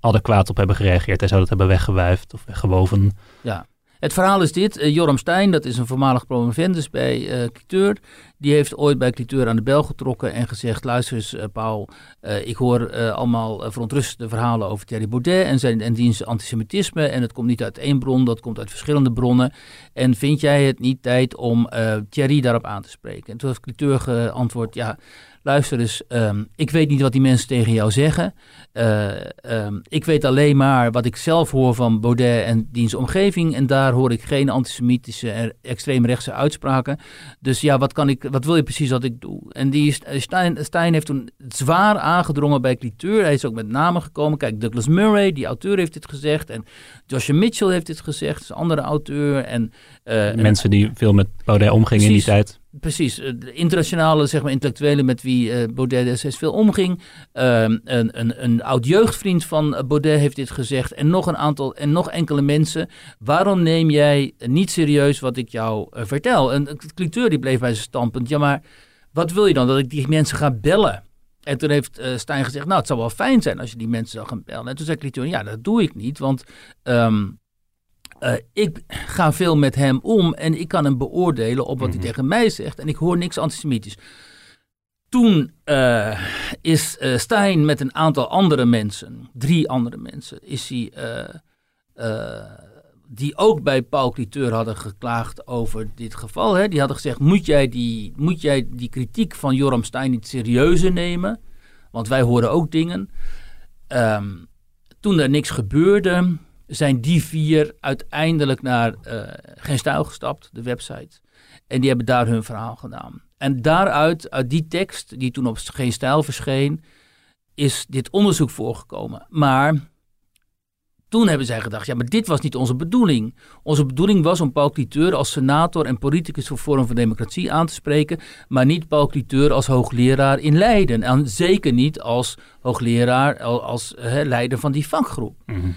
adequaat op hebben gereageerd. Hij zou dat hebben weggewuifd of weggewoven. Ja. Het verhaal is dit. Uh, Joram Stein, dat is een voormalig promovendus bij uh, Cliteur. Die heeft ooit bij Cliteur aan de bel getrokken en gezegd... luister eens, uh, Paul, ik hoor allemaal verontrustende verhalen over Thierry Baudet... en, zijn, en diens antisemitisme. En het komt niet uit één bron, dat komt uit verschillende bronnen. En vind jij het niet tijd om Thierry daarop aan te spreken? En toen heeft Cliteur geantwoord... ja luister eens, um, ik weet niet wat die mensen tegen jou zeggen. Uh, um, ik weet alleen maar wat ik zelf hoor van Baudet en diens omgeving. En daar hoor ik geen antisemitische extreemrechtse uitspraken. Dus ja, wat, kan ik, wat wil je precies dat ik doe? En die Stein, Stein heeft toen zwaar aangedrongen bij Cliteur. Hij is ook met namen gekomen. Kijk, Douglas Murray, die auteur, heeft dit gezegd. En Joshua Mitchell heeft dit gezegd, is een andere auteur. En, uh, Mensen die veel met Baudet omgingen in die tijd. Precies, eh, de internationale zeg maar, intellectuelen met wie uh, Baudet destijds veel omging. Uh, een, een, een oud jeugdvriend van Baudet heeft dit gezegd. En nog een aantal en nog enkele mensen. Waarom neem jij niet serieus wat ik jou vertel? En de cliteur die bleef bij zijn standpunt. Ja, maar wat wil je dan? Dat ik die mensen ga bellen? En toen heeft uh, Stijn gezegd, nou, het zou wel fijn zijn als je die mensen zou gaan bellen. En toen zei cliteur, ja, dat doe ik niet, want... Um, uh, ik ga veel met hem om en ik kan hem beoordelen op wat hij mhm. tegen mij zegt. En ik hoor niks antisemitisch. Toen uh, is uh, Stijn met een aantal andere mensen, drie andere mensen, is hij, die ook bij Paul Cliteur hadden geklaagd over dit geval. Hè? Die hadden gezegd, moet jij, die, moet jij die kritiek van Joram Stein niet serieuzer nemen? Want wij horen ook dingen. Um, toen er niks gebeurde, zijn die vier uiteindelijk naar uh, Geen Stijl gestapt, de website. En die hebben daar hun verhaal gedaan. En daaruit, uit die tekst, die toen op Geen Stijl verscheen, is dit onderzoek voorgekomen. Maar toen hebben zij gedacht, ja, maar dit was niet onze bedoeling. Onze bedoeling was om Paul Cliteur als senator en politicus voor Forum van Democratie aan te spreken, maar niet Paul Cliteur als hoogleraar in Leiden. En zeker niet als hoogleraar, als, leider van die vakgroep. Mm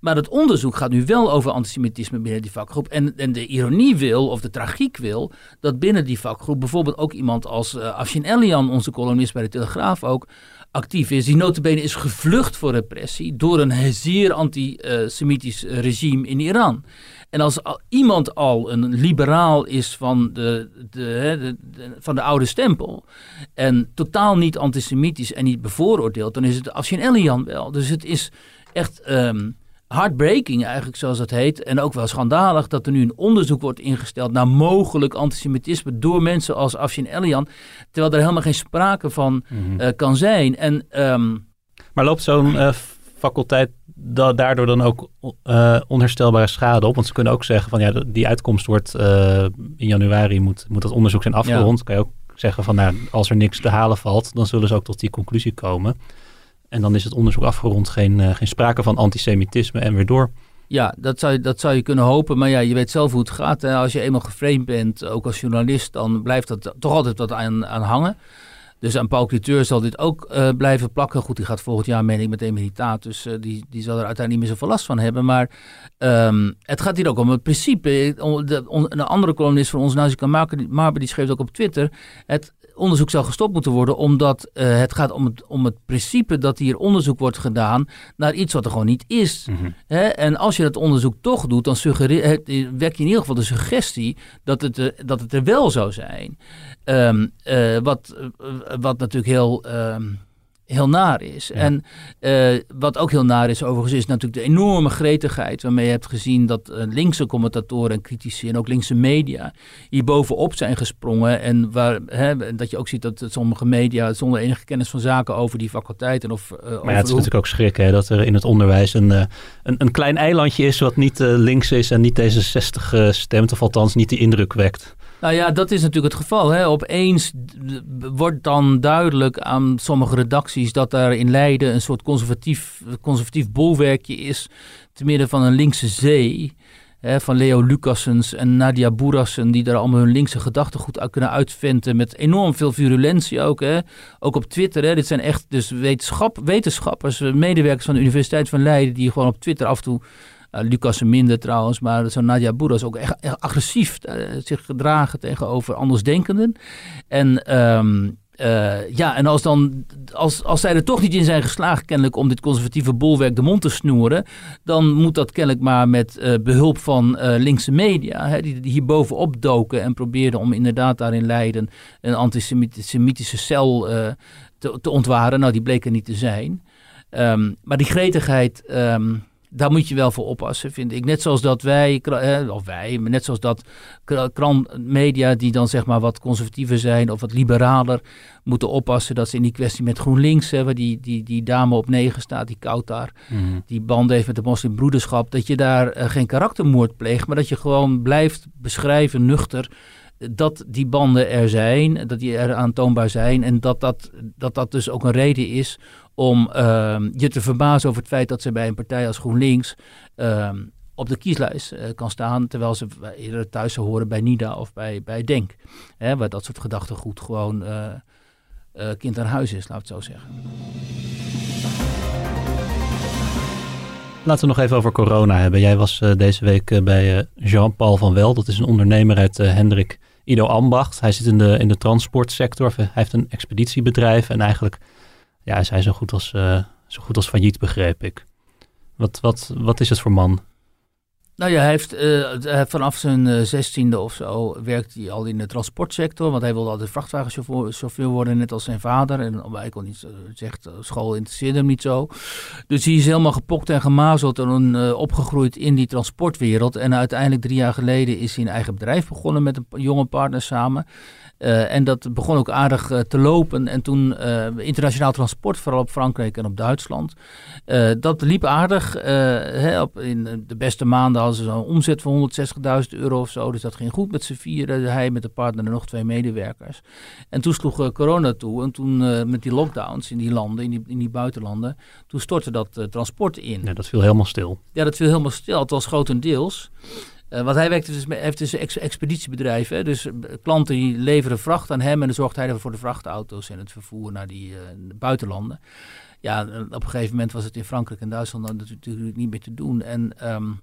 maar het onderzoek gaat nu wel over antisemitisme binnen die vakgroep. En, en de ironie wil, of de tragiek wil, dat binnen die vakgroep bijvoorbeeld ook iemand als uh, Afshin Elian, onze columnist bij de Telegraaf ook, actief is. Die notabene is gevlucht voor repressie door een zeer antisemitisch regime in Iran. En als iemand al een liberaal is van de, de, van de oude stempel en totaal niet antisemitisch en niet bevooroordeeld, dan is het Afshin Elian wel. Dus het is echt... Um, heartbreaking eigenlijk, zoals dat heet. En ook wel schandalig dat er nu een onderzoek wordt ingesteld naar mogelijk antisemitisme door mensen als Afshin Elian. Terwijl er helemaal geen sprake van mhm. eh, kan zijn. En, ehm, maar loopt zo'n uh, faculteit da daardoor dan ook uh, onherstelbare schade op? Want ze kunnen ook zeggen van ja, die uitkomst wordt in januari, moet, moet dat onderzoek zijn afgerond. Ja. Kan je ook zeggen van nou, als er niks te halen valt, dan zullen ze ook tot die conclusie komen. En dan is het onderzoek afgerond, geen, uh, geen sprake van antisemitisme en weer door. Ja, dat zou, dat zou je kunnen hopen. Maar ja, je weet zelf hoe het gaat. Als je eenmaal geframed bent, ook als journalist, dan blijft dat toch altijd wat aan, aan hangen. Dus aan Paul Cliteur zal dit ook uh, blijven plakken. Goed, die gaat volgend jaar, meen ik, met emeritaat. Dus uh, die, die zal er uiteindelijk niet meer zoveel last van hebben. Maar um, het gaat hier ook om het principe. De, een andere columnist van ons, Nazi Marber, die schreef ook op Twitter... Het, onderzoek zou gestopt moeten worden, omdat uh, het gaat om het, om het principe dat hier onderzoek wordt gedaan naar iets wat er gewoon niet is. Mm En als je dat onderzoek toch doet, dan suggereer, wek je in ieder geval de suggestie dat het, uh, dat het er wel zou zijn. Um, uh, wat, wat natuurlijk heel. Um, heel naar is. En uh, wat ook heel naar is overigens, is natuurlijk de enorme gretigheid waarmee je hebt gezien dat uh, linkse commentatoren en critici en ook linkse media hier bovenop zijn gesprongen. En waar, hè, dat je ook ziet dat sommige media zonder enige kennis van zaken over die faculteiten of... Uh, maar ja, het is natuurlijk ook schrik hè, dat er in het onderwijs een, een, een klein eilandje is wat niet links is en niet deze 60 stemt, of althans niet die indruk wekt. Nou ja, dat is natuurlijk het geval. Hè. Opeens wordt dan duidelijk aan sommige redacties dat er in Leiden een soort conservatief, conservatief bolwerkje is. te midden van een linkse zee. Hè, van Leo Lucassens en Nadia Boerassen, die daar allemaal hun linkse gedachtegoed uit kunnen uitventen. Met enorm veel virulentie ook. Hè. Ook op Twitter. Hè. Dit zijn echt dus wetenschap, wetenschappers, medewerkers van de Universiteit van Leiden, die gewoon op Twitter af en toe uh, Lucas minder trouwens, maar zo Nadia Boeras ook echt, agressief uh, zich gedragen tegenover andersdenkenden. En um, uh, ja, en als, dan, als, als zij er toch niet in zijn geslaagd, kennelijk, om dit conservatieve bolwerk de mond te snoeren, dan moet dat kennelijk maar met uh, behulp van linkse media, hè, die, die bovenop doken en probeerden om inderdaad daarin Leiden een antisemitische cel te, te ontwaren. Nou, die bleek er niet te zijn. Um, maar die gretigheid. Um, daar moet je wel voor oppassen, vind ik. Net zoals dat wij, of wij, maar net zoals dat krantmedia die dan zeg maar wat conservatiever zijn of wat liberaler, moeten oppassen dat ze in die kwestie met GroenLinks, hè, waar die, die, die dame op negen staat, die koud daar, mhm. die band heeft met de moslimbroederschap, dat je daar uh, geen karaktermoord pleegt, maar dat je gewoon blijft beschrijven, nuchter, dat die banden er zijn, dat die er aantoonbaar zijn en dat dat, dat dat dus ook een reden is om ehm, je te verbazen over het feit dat ze bij een partij als GroenLinks uh, op de kieslijst uh, kan staan, terwijl ze eerder thuis horen bij NIDA of bij, bij DENK. Hè, waar dat soort gedachtegoed gewoon uh, kind aan huis is, laat het zo zeggen. Laten we nog even over corona hebben. Jij was deze week bij Jean-Paul van Wel. Dat is een ondernemer uit Hendrik Ido Ambacht. Hij zit in de, in de transportsector. Hij heeft een expeditiebedrijf en eigenlijk ja, hij zei zo goed als, uh, zo goed als failliet, begreep ik. Wat, wat, wat is het voor man? Nou ja, hij heeft uh, vanaf zijn uh, zestiende of zo werkt hij al in de transportsector. Want hij wilde altijd vrachtwagenchauffeur worden, net als zijn vader. En hij kon niet, zegt, school interesseerde hem niet zo. Dus hij is helemaal gepokt en gemazeld en opgegroeid in die transportwereld. En uiteindelijk drie jaar geleden is hij een eigen bedrijf begonnen met een jonge partner samen. En dat begon ook aardig te lopen. En toen internationaal transport, vooral op Frankrijk en op Duitsland. dat liep aardig. Hè, op, in de beste maanden hadden ze zo'n omzet van 160.000 euro of zo. Dus dat ging goed met z'n vieren. Hij met de partner en nog twee medewerkers. En toen sloeg corona toe. En toen met die lockdowns in die landen, in die, in die buitenlanden. Toen stortte dat transport in. Ja, dat viel helemaal stil. Ja, dat viel helemaal stil. Althans grotendeels. Uh, want hij werkt dus, heeft dus een expeditiebedrijf. Hè? Dus eh, klanten die leveren vracht aan hem en dan zorgt hij ervoor voor de vrachtauto's en het vervoer naar die uh, buitenlanden. Ja, op een gegeven moment was het in Frankrijk en Duitsland natuurlijk niet meer te doen. En um,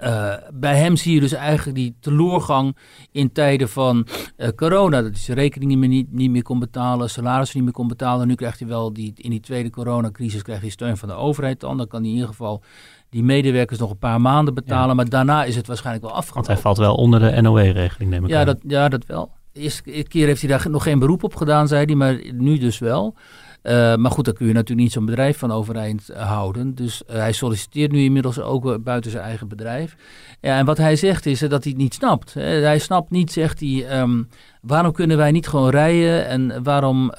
uh, bij hem zie je dus eigenlijk die teleurgang in tijden van uh, corona. Dat hij zijn rekening niet meer, niet, meer kon betalen, salarissen niet meer kon betalen. Nu krijgt hij wel die, in die tweede coronacrisis krijgt hij steun van de overheid dan. Dan kan hij in ieder geval die medewerkers nog een paar maanden betalen. Maar daarna is het waarschijnlijk wel afgelopen. Want hij valt wel onder de NOW-regeling, neem ik ja, Dat, ja, dat wel. De eerste keer heeft hij daar nog geen beroep op gedaan, zei hij, maar nu dus wel. Uh, maar goed, daar kun je natuurlijk niet zo'n bedrijf van overeind houden. Dus uh, hij solliciteert nu inmiddels ook buiten zijn eigen bedrijf. Ja, en wat hij zegt is dat hij het niet snapt. hij snapt niet, zegt hij, um, waarom kunnen wij niet gewoon rijden en waarom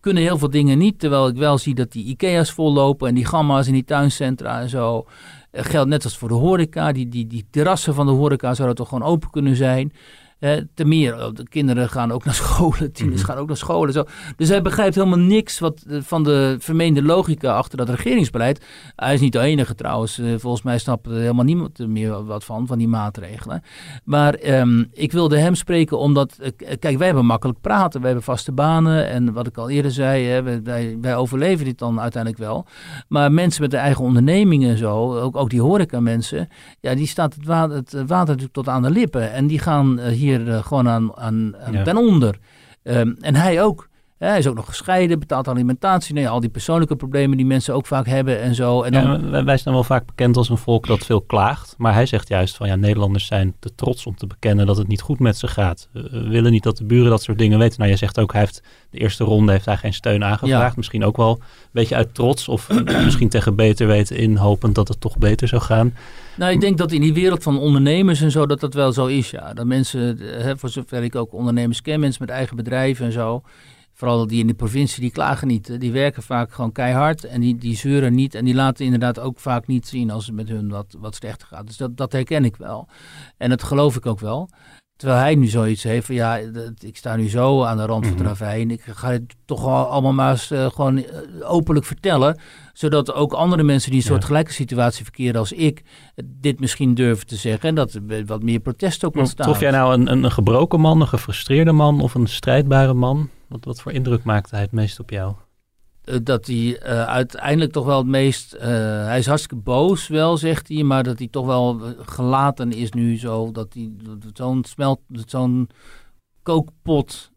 kunnen heel veel dingen niet. Terwijl ik wel zie dat die Ikea's vollopen en die gamma's in die tuincentra en zo. geldt net als voor de horeca. Die, die, die terrassen van de horeca zouden toch gewoon open kunnen zijn. Uh, te meer, oh, de kinderen gaan ook naar scholen, tieners mhm. gaan ook naar scholen. Zo. Dus hij begrijpt helemaal niks wat, eh, van de vermeende logica achter dat regeringsbeleid. Hij is niet de enige trouwens. Uh, volgens mij snapt helemaal niemand meer wat van, van die maatregelen. Maar um, ik wilde hem spreken omdat, kijk, wij hebben makkelijk praten. Wij hebben vaste banen en wat ik al eerder zei, hè, wij, wij, overleven dit dan uiteindelijk wel. Maar mensen met de eigen ondernemingen en zo, ook, ook die horeca mensen, ja, die staat het water, het water natuurlijk tot aan de lippen. En die gaan hier hier uh, gewoon aan, aan, aan ten onder. Um, en hij ook. Hij is ook nog gescheiden, betaalt alimentatie. Nee, al die persoonlijke problemen die mensen ook vaak hebben en zo. En dan... ja, wij zijn wel vaak bekend als een volk dat veel klaagt. Maar hij zegt juist van ja, Nederlanders zijn te trots om te bekennen dat het niet goed met ze gaat. We willen niet dat de buren dat soort dingen weten. Nou, jij zegt ook, hij heeft de eerste ronde heeft hij geen steun aangevraagd. Misschien ook wel een beetje uit trots of misschien tegen beter weten in, hopend dat het toch beter zou gaan. Nou, ik denk dat in die wereld van ondernemers en zo, dat dat wel zo is, ja. Dat mensen, hè, voor zover ik ook ondernemers ken, mensen met eigen bedrijven en zo, vooral die in de provincie, die klagen niet. Die werken vaak gewoon keihard en die, die zeuren niet. En die laten inderdaad ook vaak niet zien als het met hun wat, wat slechter gaat. Dus dat, dat herken ik wel. En dat geloof ik ook wel. Terwijl hij nu zoiets heeft van ja, ik sta nu zo aan de rand van het mhm. ravijn. Ik ga het toch allemaal maar eens uh, gewoon eh, openlijk vertellen. Zodat ook andere mensen die een soort gelijke situatie verkeren als ik, dit misschien durven te zeggen. En dat wat meer protest ook ontstaan. Trof jij nou een, een, een gebroken man, een gefrustreerde man of een strijdbare man? Wat, wat voor indruk maakte hij het meest op jou? Eh, dat hij uh, uiteindelijk toch wel het meest. Uh, hij is hartstikke boos, wel, zegt hij. Maar dat hij toch wel gelaten is nu zo. Dat hij zo'n smelt. Zo'n kookpot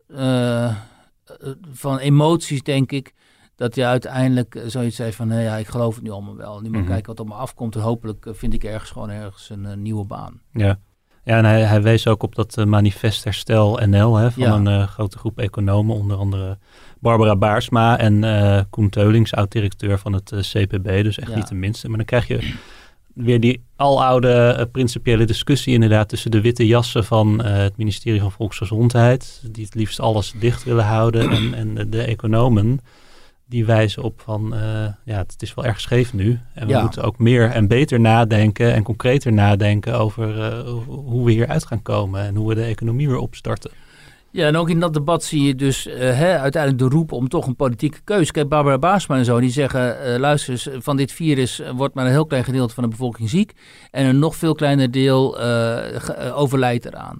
van emoties, denk ik. Dat hij uiteindelijk zoiets zei van. ja, ik geloof het nu allemaal wel. Nu moet mhm. kijken wat op me afkomt. En hopelijk vind ik ergens gewoon ergens een nieuwe baan. Ja. Ja, en hij, hij wees ook op dat manifest Herstel NL hè, van een grote groep economen, onder andere Barbara Baarsma en uh, Koen Teulings, oud-directeur van het CPB, dus echt niet de minste. Maar dan krijg je weer die aloude principiële discussie inderdaad tussen de witte jassen van het ministerie van Volksgezondheid, die het liefst alles dicht willen houden, en, en de, de economen die wijzen op van, uh, ja, het is wel erg scheef nu. En we moeten ook meer en beter nadenken en concreter nadenken over uh, hoe we hieruit gaan komen en hoe we de economie weer opstarten. Ja, en ook in dat debat zie je dus uh, hè, uiteindelijk de roep om toch een politieke keuze. Kijk, Barbara Baasma en zo, die zeggen, luister eens, van dit virus wordt maar een heel klein gedeelte van de bevolking ziek. En een nog veel kleiner deel overlijdt eraan.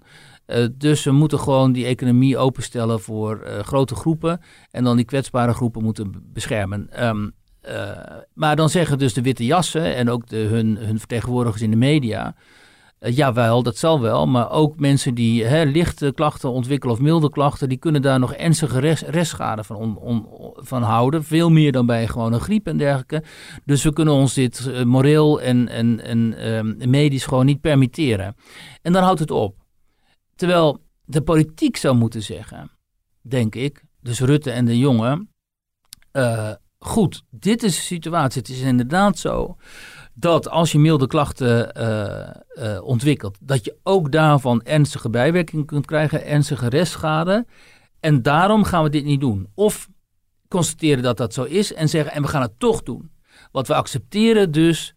Uh, dus we moeten gewoon die economie openstellen voor uh, grote groepen en dan die kwetsbare groepen moeten beschermen. Uh, maar dan zeggen dus de witte jassen en ook de, hun, hun vertegenwoordigers in de media, jawel, dat zal wel, maar ook mensen die hè, lichte klachten ontwikkelen of milde klachten, die kunnen daar nog ernstige rest, restschade van, van houden. Veel meer dan bij gewoon een griep en dergelijke. Dus we kunnen ons dit moreel en, en, en ehm, medisch gewoon niet permitteren. En dan houdt het op. Terwijl de politiek zou moeten zeggen, denk ik, dus Rutte en de jongen, uh, goed, dit is de situatie. Het is inderdaad zo dat als je milde klachten uh, uh, ontwikkelt, dat je ook daarvan ernstige bijwerkingen kunt krijgen, ernstige restschade. En daarom gaan we dit niet doen. Of constateren dat dat zo is en zeggen, en we gaan het toch doen. Want we accepteren dus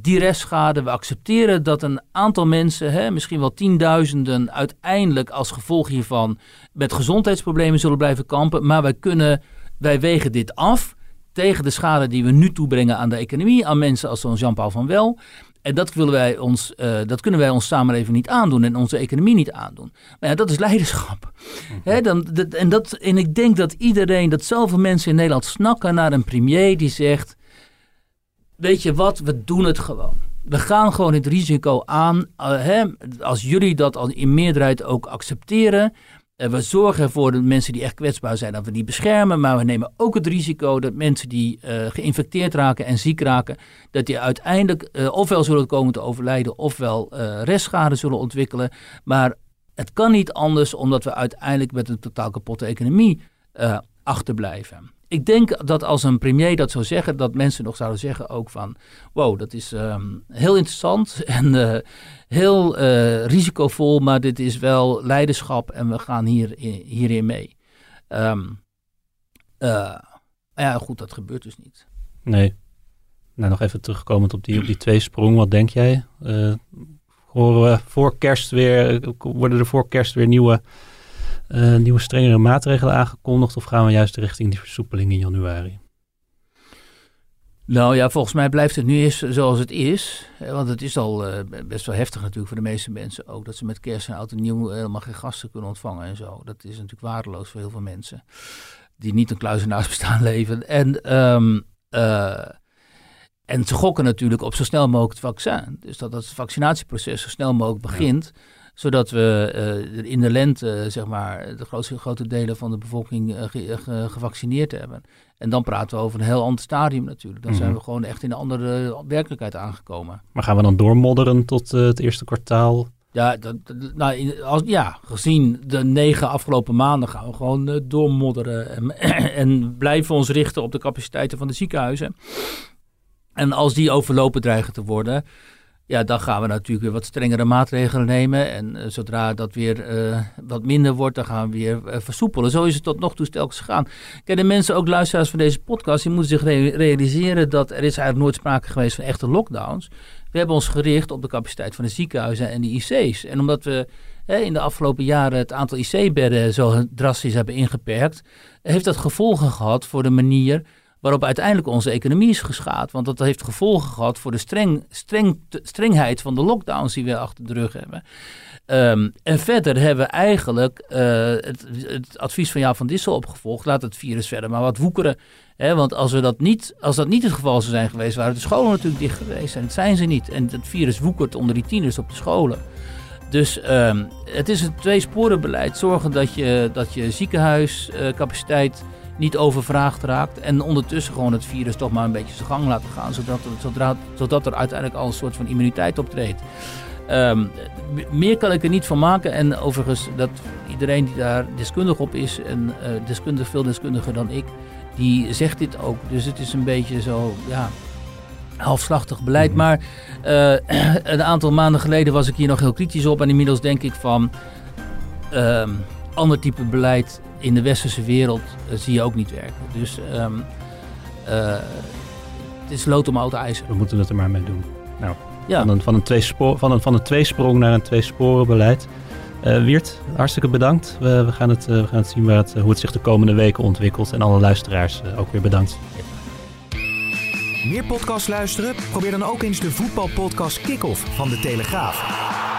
die restschade. We accepteren dat een aantal mensen, hè, misschien wel tienduizenden, uiteindelijk als gevolg hiervan met gezondheidsproblemen zullen blijven kampen. Maar wij kunnen, wij wegen dit af tegen de schade die we nu toebrengen aan de economie, aan mensen als zo'n Jean-Paul van Wel. En dat, willen wij ons, uh, dat kunnen wij ons samenleving niet aandoen en onze economie niet aandoen. Maar ja, dat is leiderschap. Dan, dat, en, dat, en ik denk dat iedereen, dat zoveel mensen in Nederland snakken naar een premier die zegt weet je wat, we doen het gewoon. We gaan gewoon het risico aan. Uh, hè, als jullie dat al in meerderheid ook accepteren. Uh, we zorgen ervoor dat mensen die echt kwetsbaar zijn, dat we die beschermen. Maar we nemen ook het risico dat mensen die uh, geïnfecteerd raken en ziek raken, dat die uiteindelijk ofwel zullen komen te overlijden, ofwel restschade zullen ontwikkelen. Maar het kan niet anders, omdat we uiteindelijk met een totaal kapotte economie achterblijven ik denk dat als een premier dat zou zeggen, dat mensen nog zouden zeggen ook van, wow, dat is um, heel interessant en uh, heel uh, risicovol, maar dit is wel leiderschap en we gaan hier, hierin mee. Um, ja, goed, dat gebeurt dus niet. Nee. Nou, nog even terugkomend op die, op die tweesprong, wat denk jij? horen we voor kerst weer, worden er voor kerst weer nieuwe uh, nieuwe strengere maatregelen aangekondigd of gaan we juist richting die versoepeling in januari? Nou ja, volgens mij blijft het nu eens zoals het is. Want het is al uh, best wel heftig natuurlijk voor de meeste mensen ook. Dat ze met kerst en oud en nieuw helemaal geen gasten kunnen ontvangen en zo. Dat is natuurlijk waardeloos voor heel veel mensen. Die niet een kluizenaarsbestaan leven. En, um, uh, en ze gokken natuurlijk op zo snel mogelijk het vaccin. Dus dat het vaccinatieproces zo snel mogelijk begint. Zodat we in de lente, zeg maar, de grootste, grote delen van de bevolking gevaccineerd hebben. En dan praten we over een heel ander stadium natuurlijk. Dan zijn mhm. we gewoon echt in een andere werkelijkheid aangekomen. Maar gaan we dan doormodderen tot het eerste kwartaal? Ja, dat, nou, als, ja, gezien de negen afgelopen maanden gaan we gewoon uh, doormodderen. En, en, blijven ons richten op de capaciteiten van de ziekenhuizen. En als die overlopen dreigen te worden, ja, dan gaan we natuurlijk weer wat strengere maatregelen nemen. En uh, zodra dat weer uh, wat minder wordt, dan gaan we weer uh, versoepelen. Zo is het tot nog toe telkens gegaan. Kijk, de mensen, ook luisteraars van deze podcast, die moeten zich realiseren dat er is eigenlijk nooit sprake geweest van echte lockdowns. We hebben ons gericht op de capaciteit van de ziekenhuizen en de IC's. En omdat we in de afgelopen jaren het aantal IC-bedden zo drastisch hebben ingeperkt, heeft dat gevolgen gehad voor de manier waarop uiteindelijk onze economie is geschaad. Want dat heeft gevolgen gehad voor de streng, streng, strengheid van de lockdowns die we achter de rug hebben. Ehm, en verder hebben we eigenlijk uh, het, advies van Jaap van Dissel opgevolgd. Laat het virus verder maar wat woekeren. Hè? Want als, we dat niet, als dat niet het geval zou zijn geweest, waren de scholen natuurlijk dicht geweest. En dat zijn ze niet. En het virus woekert onder die tieners op de scholen. Dus um, het is een tweesporenbeleid. Zorgen dat je, dat je ziekenhuiscapaciteit niet overvraagd raakt. En ondertussen gewoon het virus toch maar een beetje zijn gang laten gaan. Zodat, zodra, zodat er uiteindelijk al een soort van immuniteit optreedt. Um, meer kan ik er niet van maken. En overigens, dat iedereen die daar deskundig op is, en uh, deskundig, veel deskundiger dan ik, die zegt dit ook. Dus het is een beetje zo, ja, halfslachtig beleid. Mhm. Maar uh, een aantal maanden geleden was ik hier nog heel kritisch op. En inmiddels denk ik van, uh, ander type beleid in de westerse wereld uh, zie je ook niet werken. Dus um, het is lood om oud ijzer. We moeten het er maar mee doen. Nou, ja. van, een, van, een tweespoor, van, een, van een tweesprong naar een tweesporenbeleid. Uh, Wiert, hartstikke bedankt. We, we, gaan, het, we gaan het zien waar het, hoe het zich de komende weken ontwikkelt. En alle luisteraars ook weer bedankt. Meer podcast luisteren? Probeer dan ook eens de voetbalpodcast Kick-Off van De Telegraaf.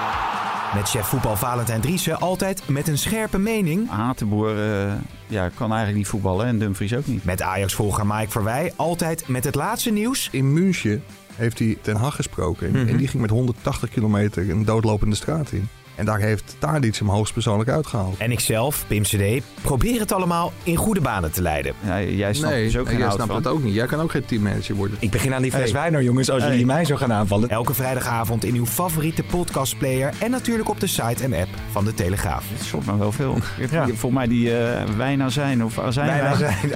Met chef voetbal Valentijn Driessen altijd met een scherpe mening. Hatenboer uh, ja, kan eigenlijk niet voetballen en Dumfries ook niet. Met Ajax-volger Mike Verwij altijd met het laatste nieuws. In München heeft hij Ten Hag gesproken. En mhm. die ging met 180 kilometer een doodlopende straat in. En daar heeft Tadic hem hoogstpersoonlijk uitgehaald. En ikzelf, Pim CD, probeer het allemaal in goede banen te leiden. Ja, jij snapt nee, dus ook geen jij snapt het ook niet. Jij kan ook geen teammanager worden. Ik begin aan die fles hey. wijn jongens, als jullie mij zo gaan aanvallen. Elke vrijdagavond in uw favoriete podcastplayer en natuurlijk op de site en app van De Telegraaf. Het soort maar wel veel. ja. Volgens mij die uh, wijn zijn of azijn. Wijn zijn.